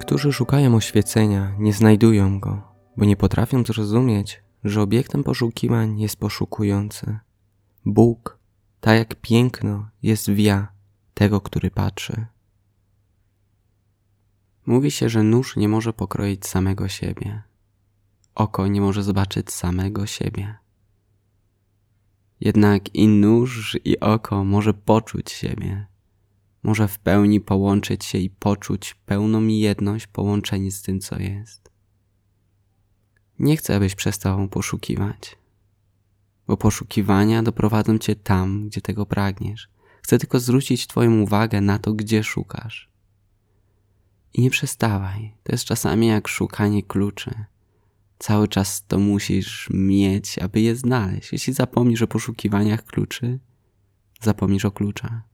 którzy szukają oświecenia, nie znajdują go, bo nie potrafią zrozumieć, że obiektem poszukiwań jest poszukujący. Bóg, tak jak piękno, jest wia tego, który patrzy. Mówi się, że nóż nie może pokroić samego siebie. Oko nie może zobaczyć samego siebie. Jednak i nóż, i oko może poczuć siebie. Może w pełni połączyć się i poczuć pełną jedność, połączenie z tym, co jest. Nie chcę, abyś przestał poszukiwać, bo poszukiwania doprowadzą cię tam, gdzie tego pragniesz. Chcę tylko zwrócić Twoją uwagę na to, gdzie szukasz. I nie przestawaj. To jest czasami jak szukanie kluczy. Cały czas to musisz mieć, aby je znaleźć. Jeśli zapomnisz o poszukiwaniach kluczy, zapomnisz o kluczach.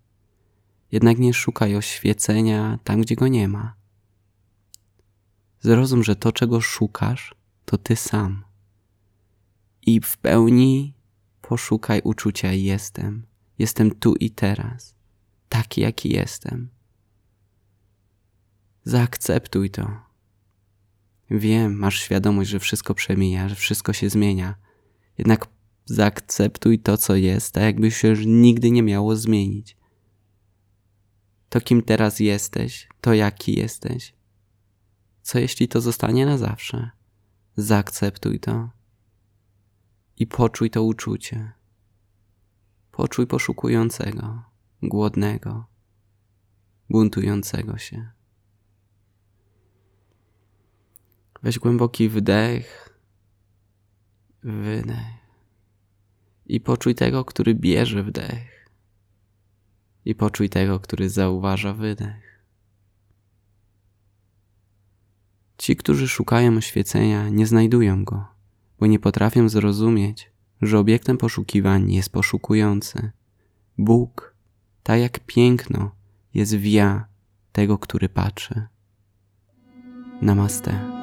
Jednak nie szukaj oświecenia tam, gdzie go nie ma. Zrozum, że to, czego szukasz, to ty sam. I w pełni poszukaj uczucia jestem. Jestem tu i teraz. Taki, jaki jestem. Zaakceptuj to. Wiem, masz świadomość, że wszystko przemija, że wszystko się zmienia. Jednak zaakceptuj to, co jest, tak jakby się już nigdy nie miało zmienić. To, kim teraz jesteś, to jaki jesteś. Co jeśli to zostanie na zawsze? Zaakceptuj to i poczuj to uczucie. Poczuj poszukującego, głodnego, buntującego się. Weź głęboki wdech, wydech i poczuj tego, który bierze wdech. I poczuj tego, który zauważa wydech. Ci, którzy szukają oświecenia, nie znajdują go, bo nie potrafią zrozumieć, że obiektem poszukiwań jest poszukujący. Bóg, tak jak piękno, jest wia tego, który patrzy. Namaste.